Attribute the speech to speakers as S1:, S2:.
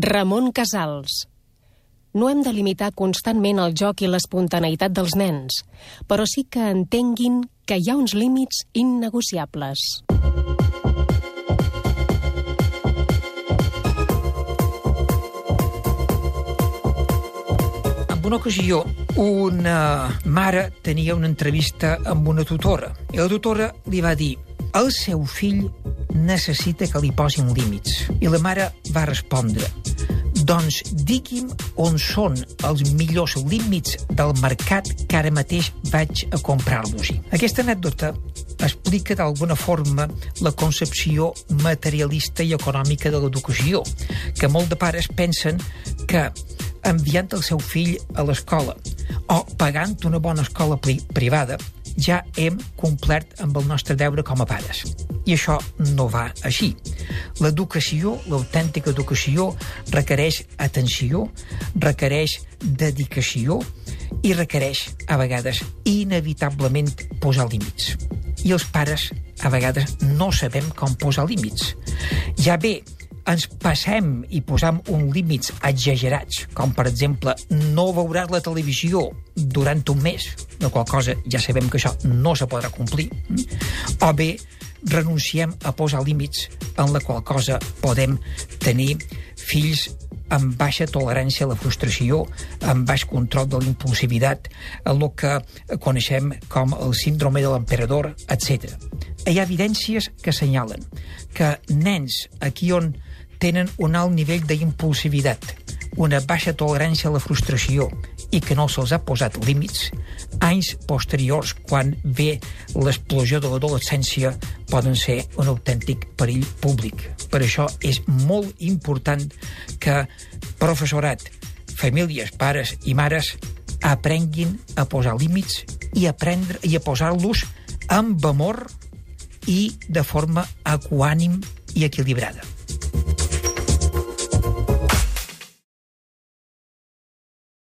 S1: Ramon Casals. No hem de limitar constantment el joc i l'espontaneïtat dels nens, però sí que entenguin que hi ha uns límits innegociables.
S2: Una ocasió, una mare tenia una entrevista amb una tutora i la tutora li va dir el seu fill necessita que li posin límits. I la mare va respondre doncs digui'm on són els millors límits del mercat que ara mateix vaig a comprar-los-hi. Aquesta anècdota explica d'alguna forma la concepció materialista i econòmica de l'educació, que molt de pares pensen que enviant el seu fill a l'escola o pagant una bona escola pri privada ja hem complert amb el nostre deure com a pares. I això no va així. L'educació, l'autèntica educació, requereix atenció, requereix dedicació i requereix, a vegades, inevitablement posar límits. I els pares, a vegades, no sabem com posar límits. Ja bé, ens passem i posam uns límits exagerats, com per exemple no veuràs la televisió durant un mes, de qual cosa ja sabem que això no se podrà complir, mm? o bé renunciem a posar límits en la qual cosa podem tenir fills amb baixa tolerància a la frustració, amb baix control de l'impulsivitat, el que coneixem com el síndrome de l'emperador, etc. Hi ha evidències que assenyalen que nens aquí on tenen un alt nivell d'impulsivitat, una baixa tolerància a la frustració i que no se'ls ha posat límits, anys posteriors, quan ve l'explosió de l'adolescència, poden ser un autèntic perill públic. Per això és molt important que professorat, famílies, pares i mares aprenguin a posar límits i aprendre i a posar-los amb amor i de forma equànim i equilibrada.